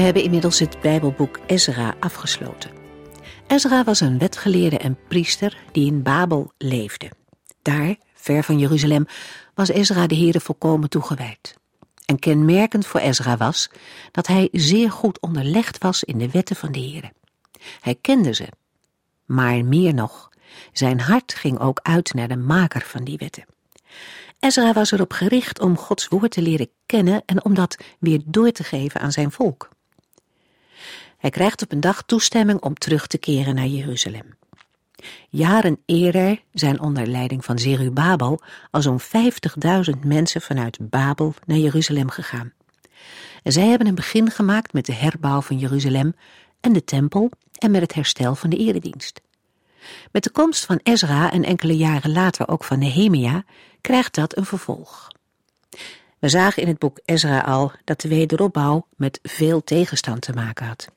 We hebben inmiddels het Bijbelboek Ezra afgesloten. Ezra was een wetgeleerde en priester die in Babel leefde. Daar, ver van Jeruzalem, was Ezra de Heere volkomen toegewijd. En kenmerkend voor Ezra was dat hij zeer goed onderlegd was in de wetten van de Heere. Hij kende ze, maar meer nog, zijn hart ging ook uit naar de maker van die wetten. Ezra was erop gericht om Gods woord te leren kennen en om dat weer door te geven aan zijn volk. Hij krijgt op een dag toestemming om terug te keren naar Jeruzalem. Jaren eerder zijn onder leiding van Zerubabel al zo'n 50.000 mensen vanuit Babel naar Jeruzalem gegaan. En zij hebben een begin gemaakt met de herbouw van Jeruzalem en de tempel en met het herstel van de eredienst. Met de komst van Ezra en enkele jaren later ook van Nehemia krijgt dat een vervolg. We zagen in het boek Ezra al dat de wederopbouw met veel tegenstand te maken had.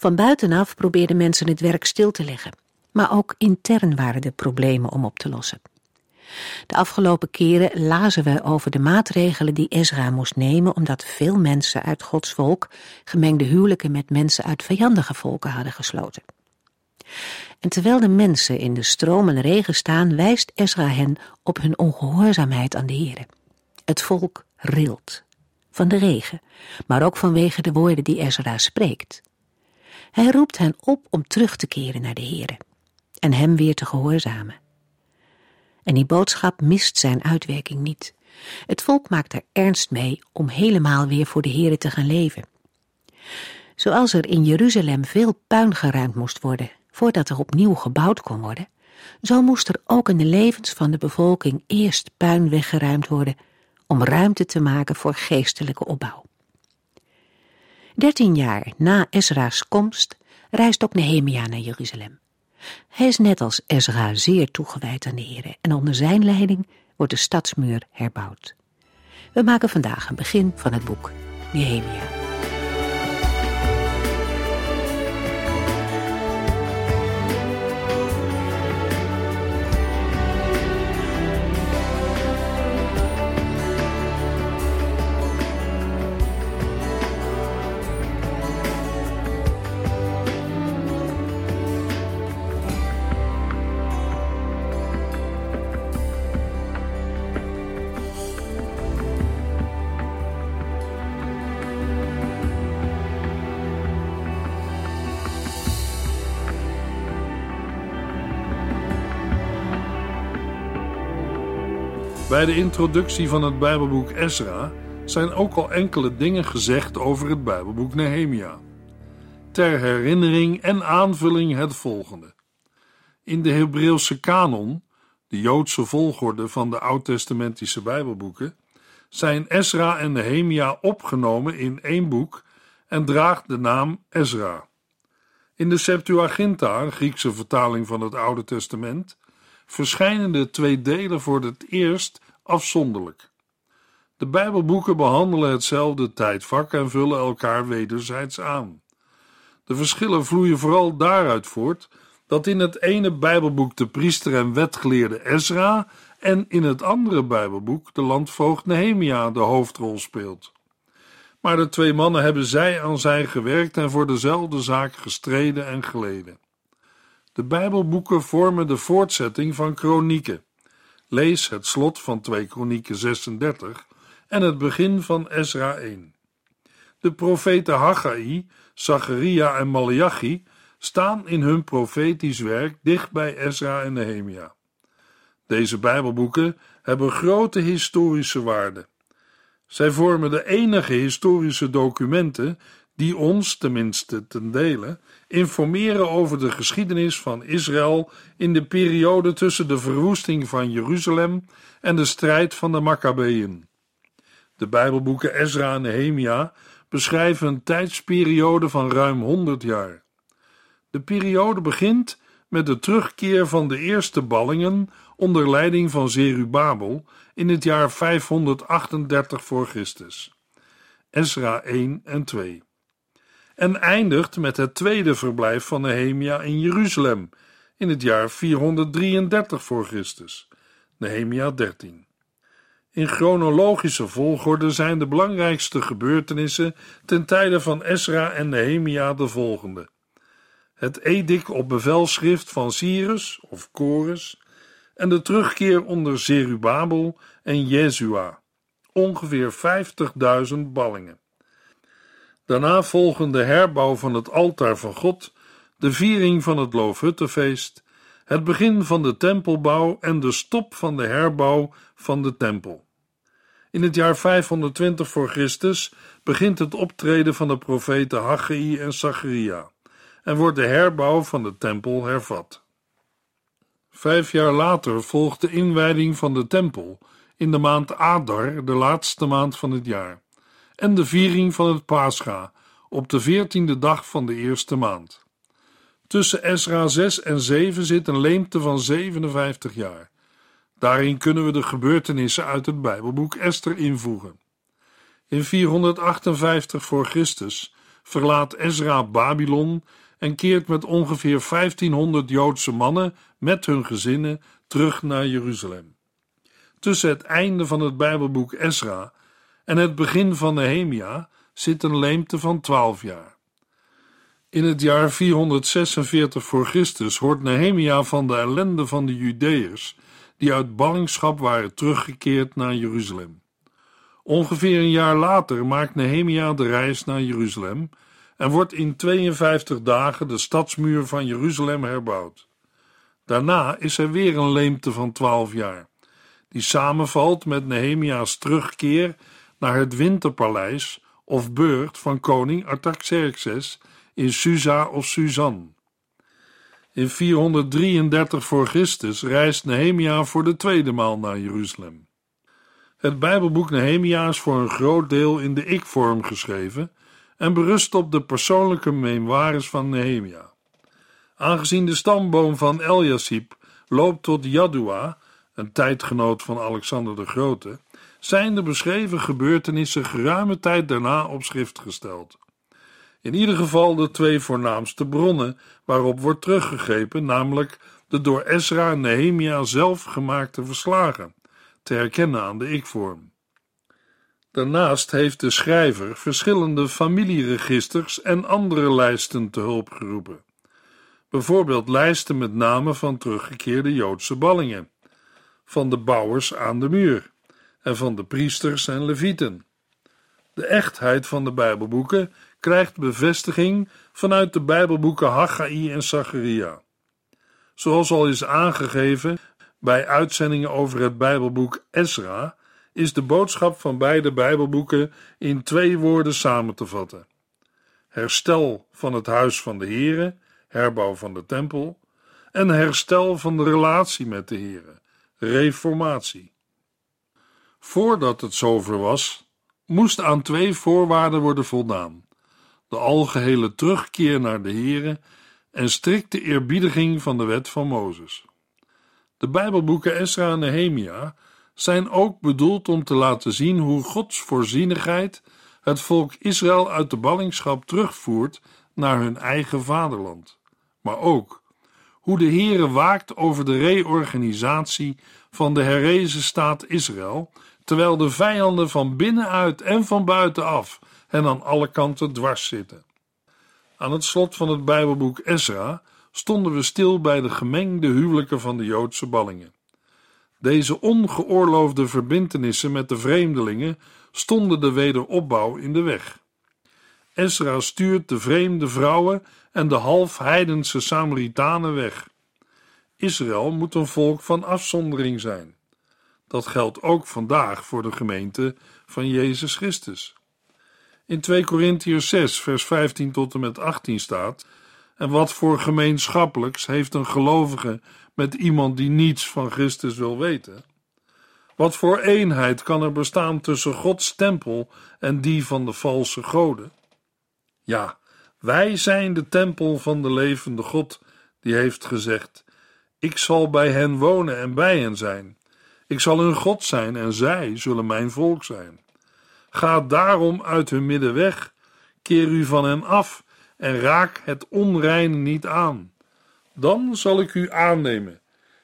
Van buitenaf probeerden mensen het werk stil te leggen, maar ook intern waren er problemen om op te lossen. De afgelopen keren lazen we over de maatregelen die Ezra moest nemen omdat veel mensen uit Gods volk gemengde huwelijken met mensen uit vijandige volken hadden gesloten. En terwijl de mensen in de stroom en regen staan, wijst Ezra hen op hun ongehoorzaamheid aan de Heere. Het volk rilt, van de regen, maar ook vanwege de woorden die Ezra spreekt. Hij roept hen op om terug te keren naar de Heere en hem weer te gehoorzamen. En die boodschap mist zijn uitwerking niet. Het volk maakt er ernst mee om helemaal weer voor de Heere te gaan leven. Zoals er in Jeruzalem veel puin geruimd moest worden voordat er opnieuw gebouwd kon worden, zo moest er ook in de levens van de bevolking eerst puin weggeruimd worden om ruimte te maken voor geestelijke opbouw. Dertien jaar na Ezra's komst reist ook Nehemia naar Jeruzalem. Hij is net als Ezra zeer toegewijd aan de Heer en onder zijn leiding wordt de stadsmuur herbouwd. We maken vandaag een begin van het boek Nehemia. Bij de introductie van het Bijbelboek Ezra zijn ook al enkele dingen gezegd over het Bijbelboek Nehemia. Ter herinnering en aanvulling het volgende. In de Hebreeuwse kanon, de Joodse volgorde van de Oud-testamentische Bijbelboeken, zijn Ezra en Nehemia opgenomen in één boek en draagt de naam Ezra. In de Septuaginta, Griekse vertaling van het Oude Testament, verschijnen de twee delen voor het eerst afzonderlijk. De Bijbelboeken behandelen hetzelfde tijdvak en vullen elkaar wederzijds aan. De verschillen vloeien vooral daaruit voort dat in het ene Bijbelboek de priester en wetgeleerde Ezra en in het andere Bijbelboek de landvoogd Nehemia de hoofdrol speelt. Maar de twee mannen hebben zij aan zij gewerkt en voor dezelfde zaak gestreden en geleden. De Bijbelboeken vormen de voortzetting van kronieken. Lees het slot van 2 Kronieken 36 en het begin van Ezra 1. De profeten Haggai, Zacharia en Malachi staan in hun profetisch werk dicht bij Ezra en Nehemia. Deze Bijbelboeken hebben grote historische waarde. Zij vormen de enige historische documenten die ons, tenminste ten dele, informeren over de geschiedenis van Israël in de periode tussen de verwoesting van Jeruzalem en de strijd van de Maccabeeën. De Bijbelboeken Ezra en Nehemia beschrijven een tijdsperiode van ruim 100 jaar. De periode begint met de terugkeer van de eerste ballingen onder leiding van Zerubabel in het jaar 538 voor Christus. Esra 1 en 2. En eindigt met het tweede verblijf van Nehemia in Jeruzalem in het jaar 433 voor Christus. Nehemia 13. In chronologische volgorde zijn de belangrijkste gebeurtenissen ten tijde van Esra en Nehemia de volgende: het edict op bevelschrift van Cyrus of Chorus en de terugkeer onder Zerubabel en Jezua, ongeveer 50.000 ballingen. Daarna volgen de herbouw van het altaar van God, de viering van het Loofhuttenfeest, het begin van de tempelbouw en de stop van de herbouw van de tempel. In het jaar 520 voor Christus begint het optreden van de profeten Haggai en Zacharia en wordt de herbouw van de tempel hervat. Vijf jaar later volgt de inwijding van de tempel in de maand Adar, de laatste maand van het jaar, en de viering van het Pascha op de veertiende dag van de eerste maand. Tussen Esra 6 en 7 zit een leemte van 57 jaar. Daarin kunnen we de gebeurtenissen uit het Bijbelboek Esther invoegen. In 458 voor Christus verlaat Ezra Babylon en keert met ongeveer 1500 Joodse mannen met hun gezinnen terug naar Jeruzalem. Tussen het einde van het Bijbelboek Esra en het begin van Nehemia zit een leemte van 12 jaar. In het jaar 446 voor Christus hoort Nehemia van de ellende van de Judeërs die uit ballingschap waren teruggekeerd naar Jeruzalem. Ongeveer een jaar later maakt Nehemia de reis naar Jeruzalem en wordt in 52 dagen de stadsmuur van Jeruzalem herbouwd. Daarna is er weer een leemte van 12 jaar, die samenvalt met Nehemia's terugkeer naar het winterpaleis of beurt van koning Artaxerxes in Susa of Suzan. In 433 voor Christus reist Nehemia voor de tweede maal naar Jeruzalem. Het Bijbelboek Nehemia is voor een groot deel in de ik-vorm geschreven en berust op de persoonlijke memoires van Nehemia. Aangezien de stamboom van Eliasib loopt tot Jadua, een tijdgenoot van Alexander de Grote, zijn de beschreven gebeurtenissen geruime tijd daarna op schrift gesteld. In ieder geval de twee voornaamste bronnen waarop wordt teruggegrepen, namelijk de door Ezra en Nehemia zelf gemaakte verslagen, te herkennen aan de ik-vorm. Daarnaast heeft de schrijver verschillende familieregisters en andere lijsten te hulp geroepen. Bijvoorbeeld lijsten met namen van teruggekeerde Joodse ballingen, van de bouwers aan de muur en van de priesters en levieten. De echtheid van de Bijbelboeken krijgt bevestiging vanuit de Bijbelboeken Haggai en Zacharia. Zoals al is aangegeven bij uitzendingen over het Bijbelboek Ezra, is de boodschap van beide Bijbelboeken in twee woorden samen te vatten: herstel van het huis van de Here, herbouw van de tempel, en herstel van de relatie met de Here, reformatie. Voordat het zover was, moest aan twee voorwaarden worden voldaan: de algehele terugkeer naar de Here en strikte eerbiediging van de wet van Mozes. De Bijbelboeken Esra en Nehemia zijn ook bedoeld om te laten zien hoe Gods voorzienigheid het volk Israël uit de ballingschap terugvoert naar hun eigen vaderland. Maar ook hoe de Heere waakt over de reorganisatie van de herrezen staat Israël, terwijl de vijanden van binnenuit en van buitenaf hen aan alle kanten dwars zitten. Aan het slot van het Bijbelboek Ezra stonden we stil bij de gemengde huwelijken van de Joodse ballingen. Deze ongeoorloofde verbintenissen met de vreemdelingen stonden de wederopbouw in de weg. Ezra stuurt de vreemde vrouwen en de half heidense Samaritanen weg. Israël moet een volk van afzondering zijn. Dat geldt ook vandaag voor de gemeente van Jezus Christus. In 2 Korintiërs 6, vers 15 tot en met 18 staat: En wat voor gemeenschappelijks heeft een gelovige met iemand die niets van Christus wil weten? Wat voor eenheid kan er bestaan tussen Gods tempel en die van de valse goden? Ja, wij zijn de tempel van de levende God, die heeft gezegd: Ik zal bij hen wonen en bij hen zijn. Ik zal hun God zijn en zij zullen mijn volk zijn. Ga daarom uit hun midden weg, keer u van hen af en raak het onreine niet aan. Dan zal ik u aannemen.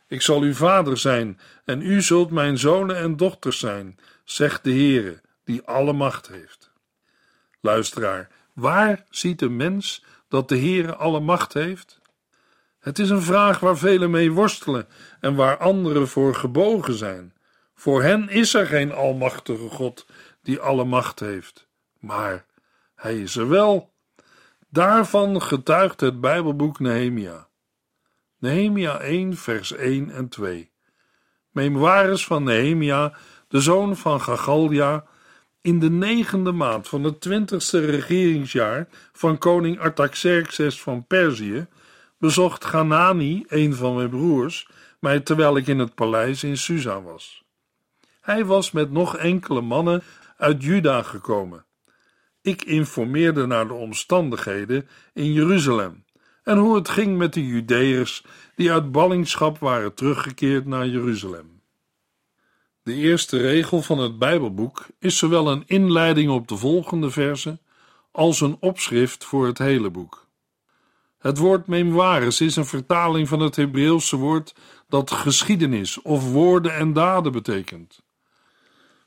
Ik zal uw vader zijn en u zult mijn zonen en dochters zijn, zegt de Heere, die alle macht heeft. Luisteraar, waar ziet een mens dat de Heere alle macht heeft? Het is een vraag waar velen mee worstelen en waar anderen voor gebogen zijn. Voor hen is er geen almachtige God die alle macht heeft, maar hij is er wel. Daarvan getuigt het Bijbelboek Nehemia. Nehemia 1, vers 1 en 2. Memoires van Nehemia, de zoon van Gagalja, in de negende maand van het twintigste regeringsjaar van koning Artaxerxes van Perzië, bezocht Ganani, een van mijn broers, mij terwijl ik in het paleis in Susa was. Hij was met nog enkele mannen uit Juda gekomen. Ik informeerde naar de omstandigheden in Jeruzalem en hoe het ging met de Judeërs die uit ballingschap waren teruggekeerd naar Jeruzalem. De eerste regel van het Bijbelboek is zowel een inleiding op de volgende verse als een opschrift voor het hele boek. Het woord memoires is een vertaling van het Hebreeuwse woord dat geschiedenis of woorden en daden betekent.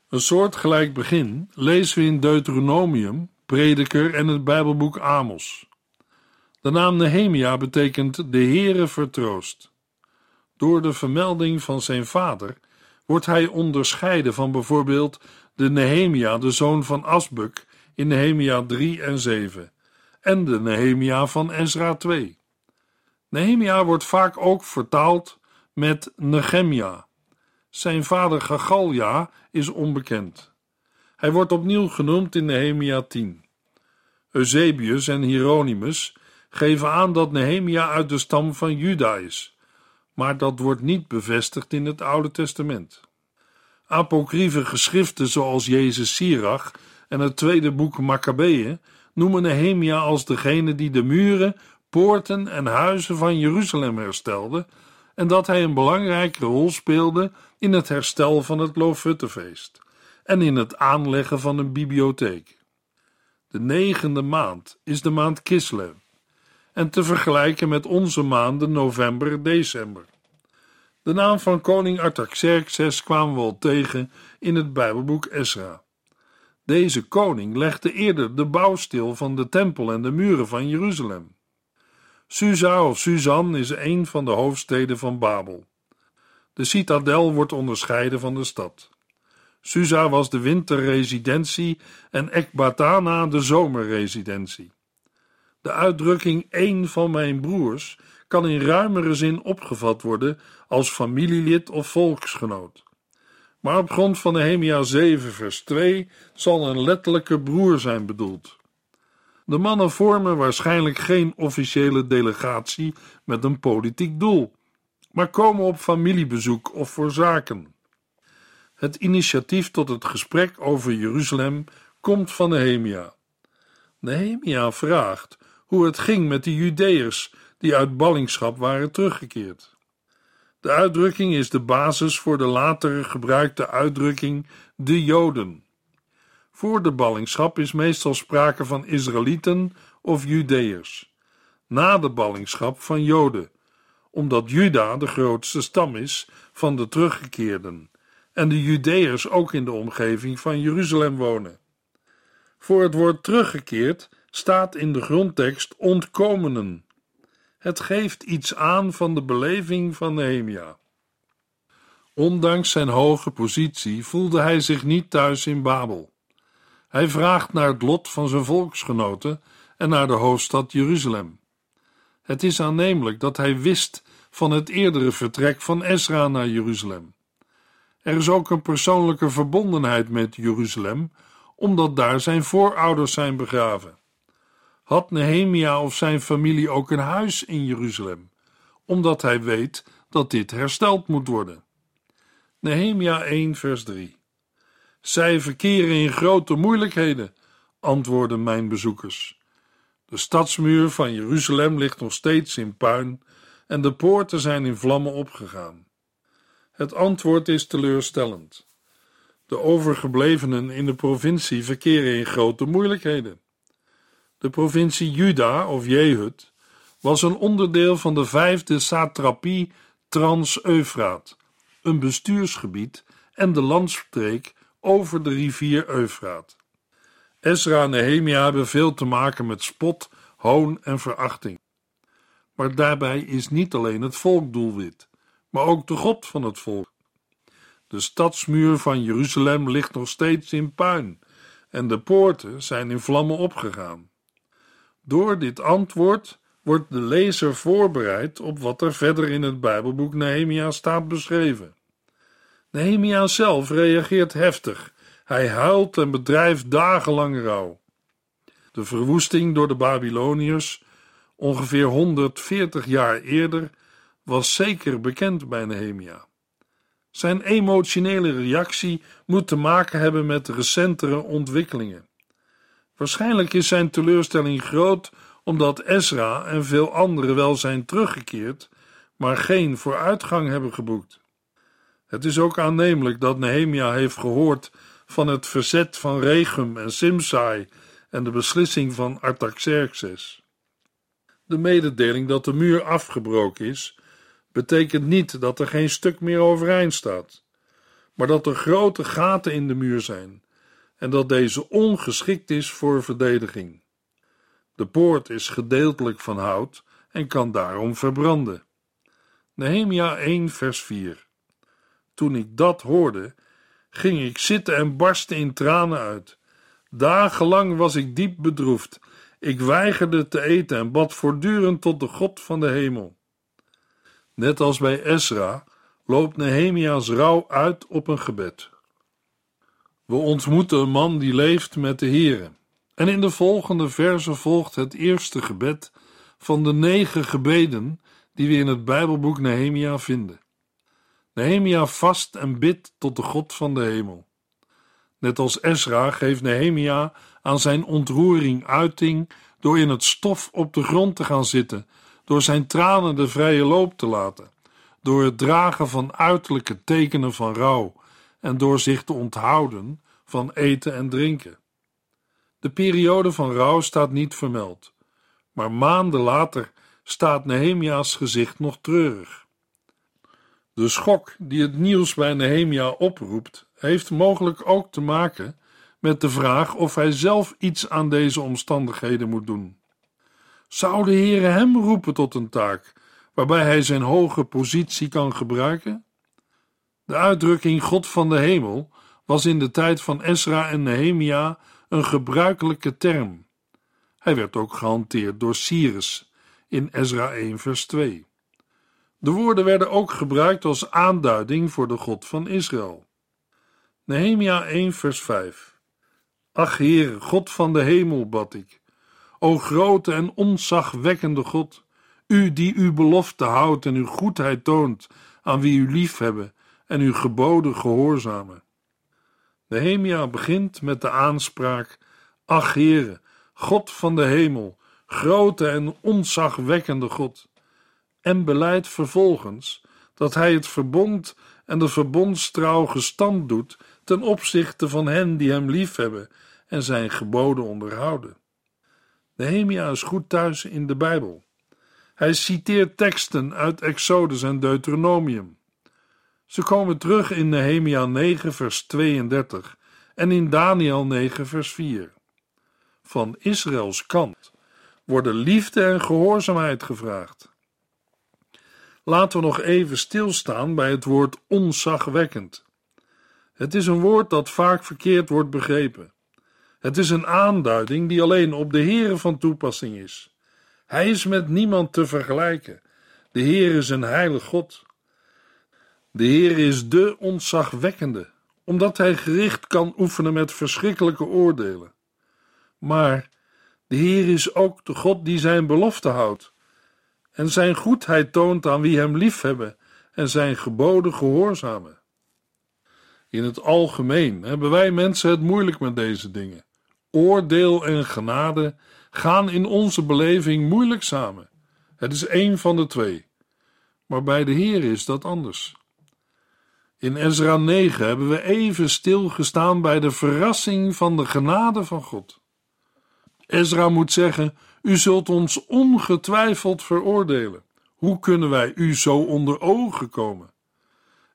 Een soortgelijk begin lezen we in Deuteronomium, Prediker en het Bijbelboek Amos. De naam Nehemia betekent de Heere vertroost. Door de vermelding van zijn vader wordt hij onderscheiden van bijvoorbeeld de Nehemia, de zoon van Asbuk, in Nehemia 3 en 7, en de Nehemia van Ezra 2. Nehemia wordt vaak ook vertaald met Nehemia. Zijn vader Gagalja is onbekend. Hij wordt opnieuw genoemd in Nehemia 10. Eusebius en Hieronymus geven aan dat Nehemia uit de stam van Juda is, maar dat wordt niet bevestigd in het Oude Testament. Apocryfe geschriften zoals Jezus Sirach en het tweede boek Maccabeeën noemen Nehemia als degene die de muren, poorten en huizen van Jeruzalem herstelde en dat hij een belangrijke rol speelde in het herstel van het Loofhuttenfeest en in het aanleggen van een bibliotheek. De negende maand is de maand Kislev en te vergelijken met onze maanden november-december. De naam van koning Artaxerxes kwamen we al tegen in het Bijbelboek Esra. Deze koning legde eerder de bouwstil van de tempel en de muren van Jeruzalem. Susa of Suzan is een van de hoofdsteden van Babel. De citadel wordt onderscheiden van de stad. Susa was de winterresidentie en Ekbatana de zomerresidentie. De uitdrukking een van mijn broers kan in ruimere zin opgevat worden als familielid of volksgenoot. Maar op grond van Nehemia 7 vers 2 zal een letterlijke broer zijn bedoeld. De mannen vormen waarschijnlijk geen officiële delegatie met een politiek doel, maar komen op familiebezoek of voor zaken. Het initiatief tot het gesprek over Jeruzalem komt van Nehemia. Nehemia vraagt hoe het ging met de Judeërs die uit ballingschap waren teruggekeerd. De uitdrukking is de basis voor de latere gebruikte uitdrukking de Joden. Voor de ballingschap is meestal sprake van Israëlieten of Judeërs. Na de ballingschap van Joden, omdat Juda de grootste stam is van de teruggekeerden en de Judeërs ook in de omgeving van Jeruzalem wonen. Voor het woord teruggekeerd staat in de grondtekst ontkomenen. Het geeft iets aan van de beleving van Nehemia. Ondanks zijn hoge positie voelde hij zich niet thuis in Babel. Hij vraagt naar het lot van zijn volksgenoten en naar de hoofdstad Jeruzalem. Het is aannemelijk dat hij wist van het eerdere vertrek van Ezra naar Jeruzalem. Er is ook een persoonlijke verbondenheid met Jeruzalem, omdat daar zijn voorouders zijn begraven. Had Nehemia of zijn familie ook een huis in Jeruzalem, omdat hij weet dat dit hersteld moet worden. Nehemia 1, vers 3. Zij verkeren in grote moeilijkheden, antwoorden mijn bezoekers. De stadsmuur van Jeruzalem ligt nog steeds in puin en de poorten zijn in vlammen opgegaan. Het antwoord is teleurstellend. De overgeblevenen in de provincie verkeren in grote moeilijkheden. De provincie Juda of Jehud was een onderdeel van de vijfde satrapie Trans-Eufraat, een bestuursgebied en de landstreek over de rivier Eufraat. Ezra en Nehemia hebben veel te maken met spot, hoon en verachting. Maar daarbij is niet alleen het volk doelwit, maar ook de God van het volk. De stadsmuur van Jeruzalem ligt nog steeds in puin en de poorten zijn in vlammen opgegaan. Door dit antwoord wordt de lezer voorbereid op wat er verder in het Bijbelboek Nehemia staat beschreven. Nehemia zelf reageert heftig. Hij huilt en bedrijft dagenlang rouw. De verwoesting door de Babyloniërs, ongeveer 140 jaar eerder, was zeker bekend bij Nehemia. Zijn emotionele reactie moet te maken hebben met recentere ontwikkelingen. Waarschijnlijk is zijn teleurstelling groot omdat Ezra en veel anderen wel zijn teruggekeerd, maar geen vooruitgang hebben geboekt. Het is ook aannemelijk dat Nehemia heeft gehoord van het verzet van Regum en Simsai en de beslissing van Artaxerxes. De mededeling dat de muur afgebroken is, betekent niet dat er geen stuk meer overeind staat, maar dat er grote gaten in de muur zijn en dat deze ongeschikt is voor verdediging. De poort is gedeeltelijk van hout en kan daarom verbranden. Nehemia 1 vers 4 Toen ik dat hoorde, ging ik zitten en barstte in tranen uit. Dagenlang was ik diep bedroefd. Ik weigerde te eten en bad voortdurend tot de God van de hemel. Net als bij Ezra loopt Nehemia's rouw uit op een gebed. We ontmoeten een man die leeft met de Here. En in de volgende verse volgt het eerste gebed van de negen gebeden die we in het Bijbelboek Nehemia vinden. Nehemia vast en bidt tot de God van de hemel. Net als Ezra geeft Nehemia aan zijn ontroering uiting door in het stof op de grond te gaan zitten, door zijn tranen de vrije loop te laten, door het dragen van uiterlijke tekenen van rouw en door zich te onthouden van eten en drinken. De periode van rouw staat niet vermeld, maar maanden later staat Nehemia's gezicht nog treurig. De schok die het nieuws bij Nehemia oproept, heeft mogelijk ook te maken met de vraag of hij zelf iets aan deze omstandigheden moet doen. Zou de Heere hem roepen tot een taak waarbij hij zijn hoge positie kan gebruiken? De uitdrukking God van de hemel was in de tijd van Esra en Nehemia een gebruikelijke term. Hij werd ook gehanteerd door Cyrus in Ezra 1 vers 2. De woorden werden ook gebruikt als aanduiding voor de God van Israël. Nehemia 1 vers 5 Ach Heere, God van de hemel, bad ik. O grote en onzagwekkende God, u die uw belofte houdt en uw goedheid toont aan wie u liefhebben en uw geboden gehoorzamen. Nehemia begint met de aanspraak: Ach Heere, God van de hemel, grote en onzagwekkende God, en beleidt vervolgens dat hij het verbond en de verbondstrouw gestand doet ten opzichte van hen die hem liefhebben en zijn geboden onderhouden. Nehemia is goed thuis in de Bijbel. Hij citeert teksten uit Exodus en Deuteronomium. Ze komen terug in Nehemia 9, vers 32 en in Daniel 9, vers 4. Van Israëls kant worden liefde en gehoorzaamheid gevraagd. Laten we nog even stilstaan bij het woord onzagwekkend. Het is een woord dat vaak verkeerd wordt begrepen. Het is een aanduiding die alleen op de Heere van toepassing is. Hij is met niemand te vergelijken. De Heer is een heilig God. De Heer is de ontzagwekkende, omdat Hij gericht kan oefenen met verschrikkelijke oordelen. Maar de Heer is ook de God die zijn belofte houdt en zijn goedheid toont aan wie hem liefhebben en zijn geboden gehoorzamen. In het algemeen hebben wij mensen het moeilijk met deze dingen. Oordeel en genade gaan in onze beleving moeilijk samen. Het is één van de twee. Maar bij de Heer is dat anders. In Ezra 9 hebben we even stilgestaan bij de verrassing van de genade van God. Ezra moet zeggen: U zult ons ongetwijfeld veroordelen. Hoe kunnen wij u zo onder ogen komen?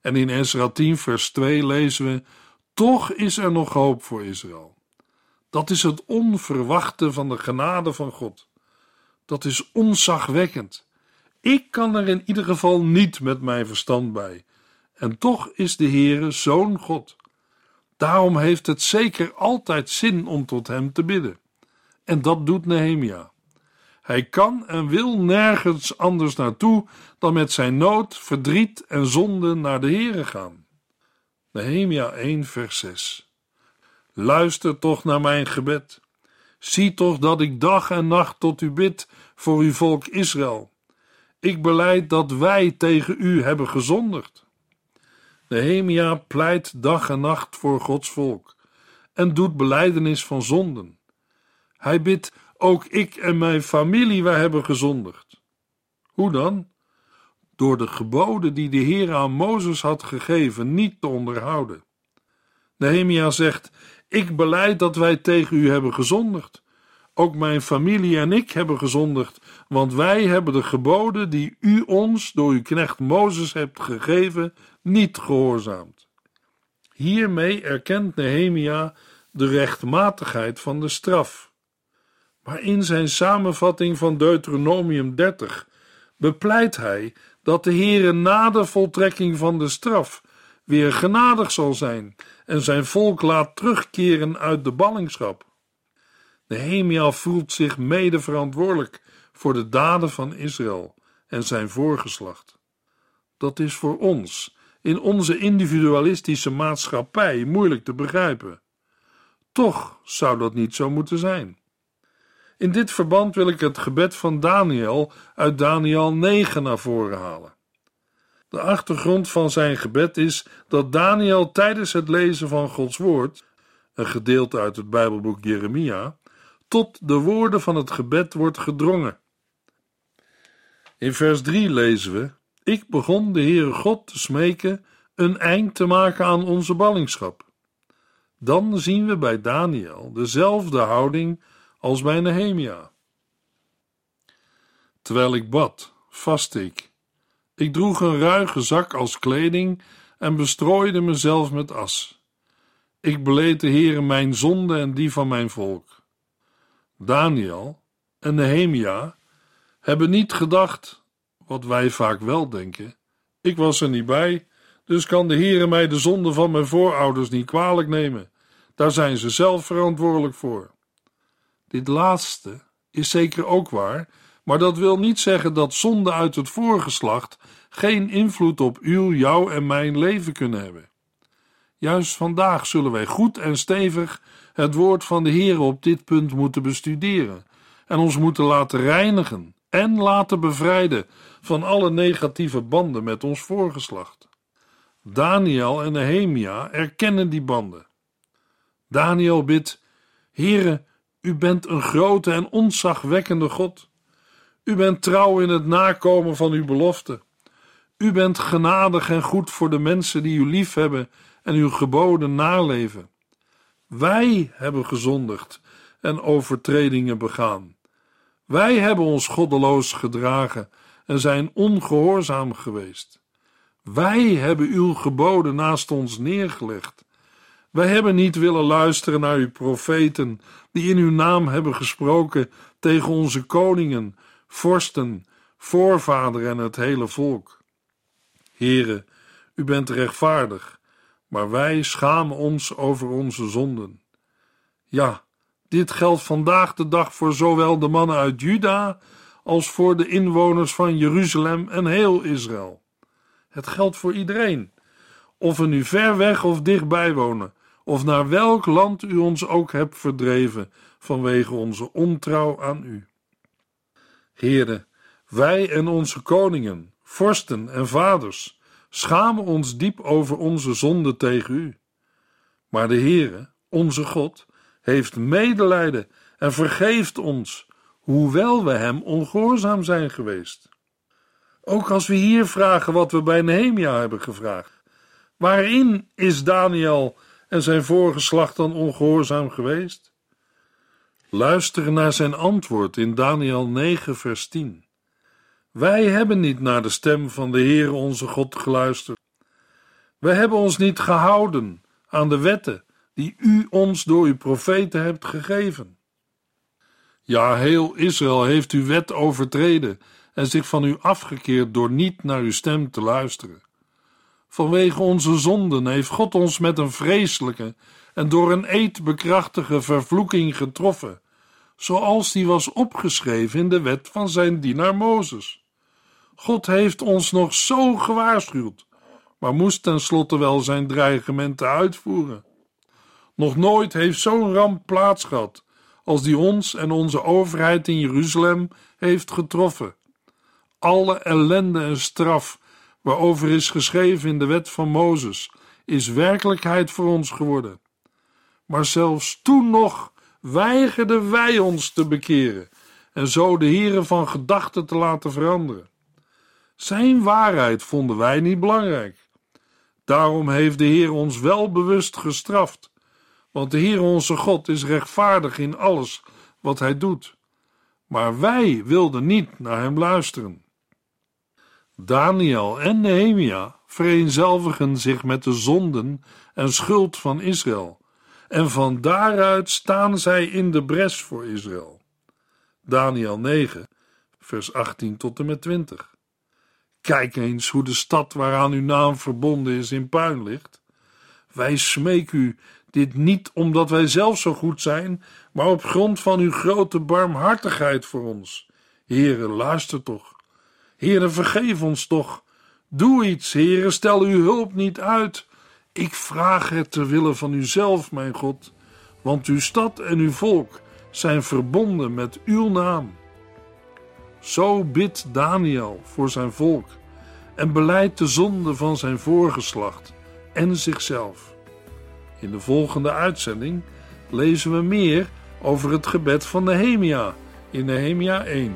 En in Ezra 10, vers 2 lezen we: Toch is er nog hoop voor Israël. Dat is het onverwachte van de genade van God. Dat is onzagwekkend. Ik kan er in ieder geval niet met mijn verstand bij. En toch is de Heere zo'n God. Daarom heeft het zeker altijd zin om tot hem te bidden. En dat doet Nehemia. Hij kan en wil nergens anders naartoe dan met zijn nood, verdriet en zonde naar de Heere gaan. Nehemia 1 vers 6 Luister toch naar mijn gebed. Zie toch dat ik dag en nacht tot u bid voor uw volk Israël. Ik beleid dat wij tegen u hebben gezondigd. Nehemia pleit dag en nacht voor Gods volk en doet beleidenis van zonden. Hij bidt ook ik en mijn familie, wij hebben gezondigd. Hoe dan? Door de geboden die de Heer aan Mozes had gegeven niet te onderhouden. Nehemia zegt: Ik beleid dat wij tegen u hebben gezondigd. Ook mijn familie en ik hebben gezondigd, want wij hebben de geboden die u ons door uw knecht Mozes hebt gegeven, niet gehoorzaamd. Hiermee erkent Nehemia de rechtmatigheid van de straf. Maar in zijn samenvatting van Deuteronomium 30 bepleit hij dat de Heere na de voltrekking van de straf weer genadig zal zijn en zijn volk laat terugkeren uit de ballingschap. Nehemia voelt zich mede verantwoordelijk voor de daden van Israël en zijn voorgeslacht. Dat is voor ons in onze individualistische maatschappij moeilijk te begrijpen. Toch zou dat niet zo moeten zijn. In dit verband wil ik het gebed van Daniel uit Daniel 9 naar voren halen. De achtergrond van zijn gebed is dat Daniel tijdens het lezen van Gods woord, een gedeelte uit het Bijbelboek Jeremia, tot de woorden van het gebed wordt gedrongen. In vers 3 lezen we: Ik begon de Heere God te smeken een eind te maken aan onze ballingschap. Dan zien we bij Daniel dezelfde houding als bij Nehemia. Terwijl ik bad, vastte ik. Ik droeg een ruige zak als kleding en bestrooide mezelf met as. Ik beleed de Heere mijn zonde en die van mijn volk. Daniel en Nehemia hebben niet gedacht, wat wij vaak wel denken, ik was er niet bij, dus kan de Heere mij de zonde van mijn voorouders niet kwalijk nemen. Daar zijn ze zelf verantwoordelijk voor. Dit laatste is zeker ook waar, maar dat wil niet zeggen dat zonde uit het voorgeslacht geen invloed op uw, jouw en mijn leven kunnen hebben. Juist vandaag zullen wij goed en stevig het woord van de Heer op dit punt moeten bestuderen en ons moeten laten reinigen en laten bevrijden van alle negatieve banden met ons voorgeslacht. Daniel en Nehemia erkennen die banden. Daniel bidt: Heere, u bent een grote en ontzagwekkende God. U bent trouw in het nakomen van uw belofte. U bent genadig en goed voor de mensen die u liefhebben en uw geboden naleven. Wij hebben gezondigd en overtredingen begaan. Wij hebben ons goddeloos gedragen en zijn ongehoorzaam geweest. Wij hebben uw geboden naast ons neergelegd. Wij hebben niet willen luisteren naar uw profeten, die in uw naam hebben gesproken tegen onze koningen, vorsten, voorvader en het hele volk. Here, u bent rechtvaardig, maar wij schamen ons over onze zonden. Ja, dit geldt vandaag de dag voor zowel de mannen uit Juda als voor de inwoners van Jeruzalem en heel Israël. Het geldt voor iedereen, of we nu ver weg of dichtbij wonen, of naar welk land u ons ook hebt verdreven vanwege onze ontrouw aan u. Heren, wij en onze koningen, vorsten en vaders schamen ons diep over onze zonde tegen u. Maar de Heere, onze God, heeft medelijden en vergeeft ons, hoewel we hem ongehoorzaam zijn geweest. Ook als we hier vragen wat we bij Nehemia hebben gevraagd. Waarin is Daniel en zijn voorgeslacht dan ongehoorzaam geweest? Luister naar zijn antwoord in Daniel 9, vers 10. Wij hebben niet naar de stem van de Heere onze God geluisterd. We hebben ons niet gehouden aan de wetten die u ons door uw profeten hebt gegeven. Ja, heel Israël heeft uw wet overtreden en zich van u afgekeerd door niet naar uw stem te luisteren. Vanwege onze zonden heeft God ons met een vreselijke en door een eed bekrachtige vervloeking getroffen, zoals die was opgeschreven in de wet van zijn dienaar Mozes. God heeft ons nog zo gewaarschuwd, maar moest tenslotte wel zijn dreigementen uitvoeren. Nog nooit heeft zo'n ramp plaats gehad als die ons en onze overheid in Jeruzalem heeft getroffen. Alle ellende en straf waarover is geschreven in de wet van Mozes, is werkelijkheid voor ons geworden. Maar zelfs toen nog weigerden wij ons te bekeren en zo de heren van gedachten te laten veranderen. Zijn waarheid vonden wij niet belangrijk. Daarom heeft de Heer ons wel bewust gestraft, want de Heer onze God is rechtvaardig in alles wat hij doet. Maar wij wilden niet naar hem luisteren. Daniel en Nehemia vereenzelvigen zich met de zonden en schuld van Israël, en van daaruit staan zij in de bres voor Israël. Daniel 9, vers 18 tot en met 20. Kijk eens hoe de stad waaraan uw naam verbonden is in puin ligt. Wij smeken u dit niet omdat wij zelf zo goed zijn, maar op grond van uw grote barmhartigheid voor ons. Heere, luister toch. Heere, vergeef ons toch. Doe iets, Heere, stel uw hulp niet uit. Ik vraag het ter wille van uzelf, mijn God, want uw stad en uw volk zijn verbonden met uw naam. Zo bidt Daniel voor zijn volk en beleidt de zonde van zijn voorgeslacht en zichzelf. In de volgende uitzending lezen we meer over het gebed van Nehemia in Nehemia 1.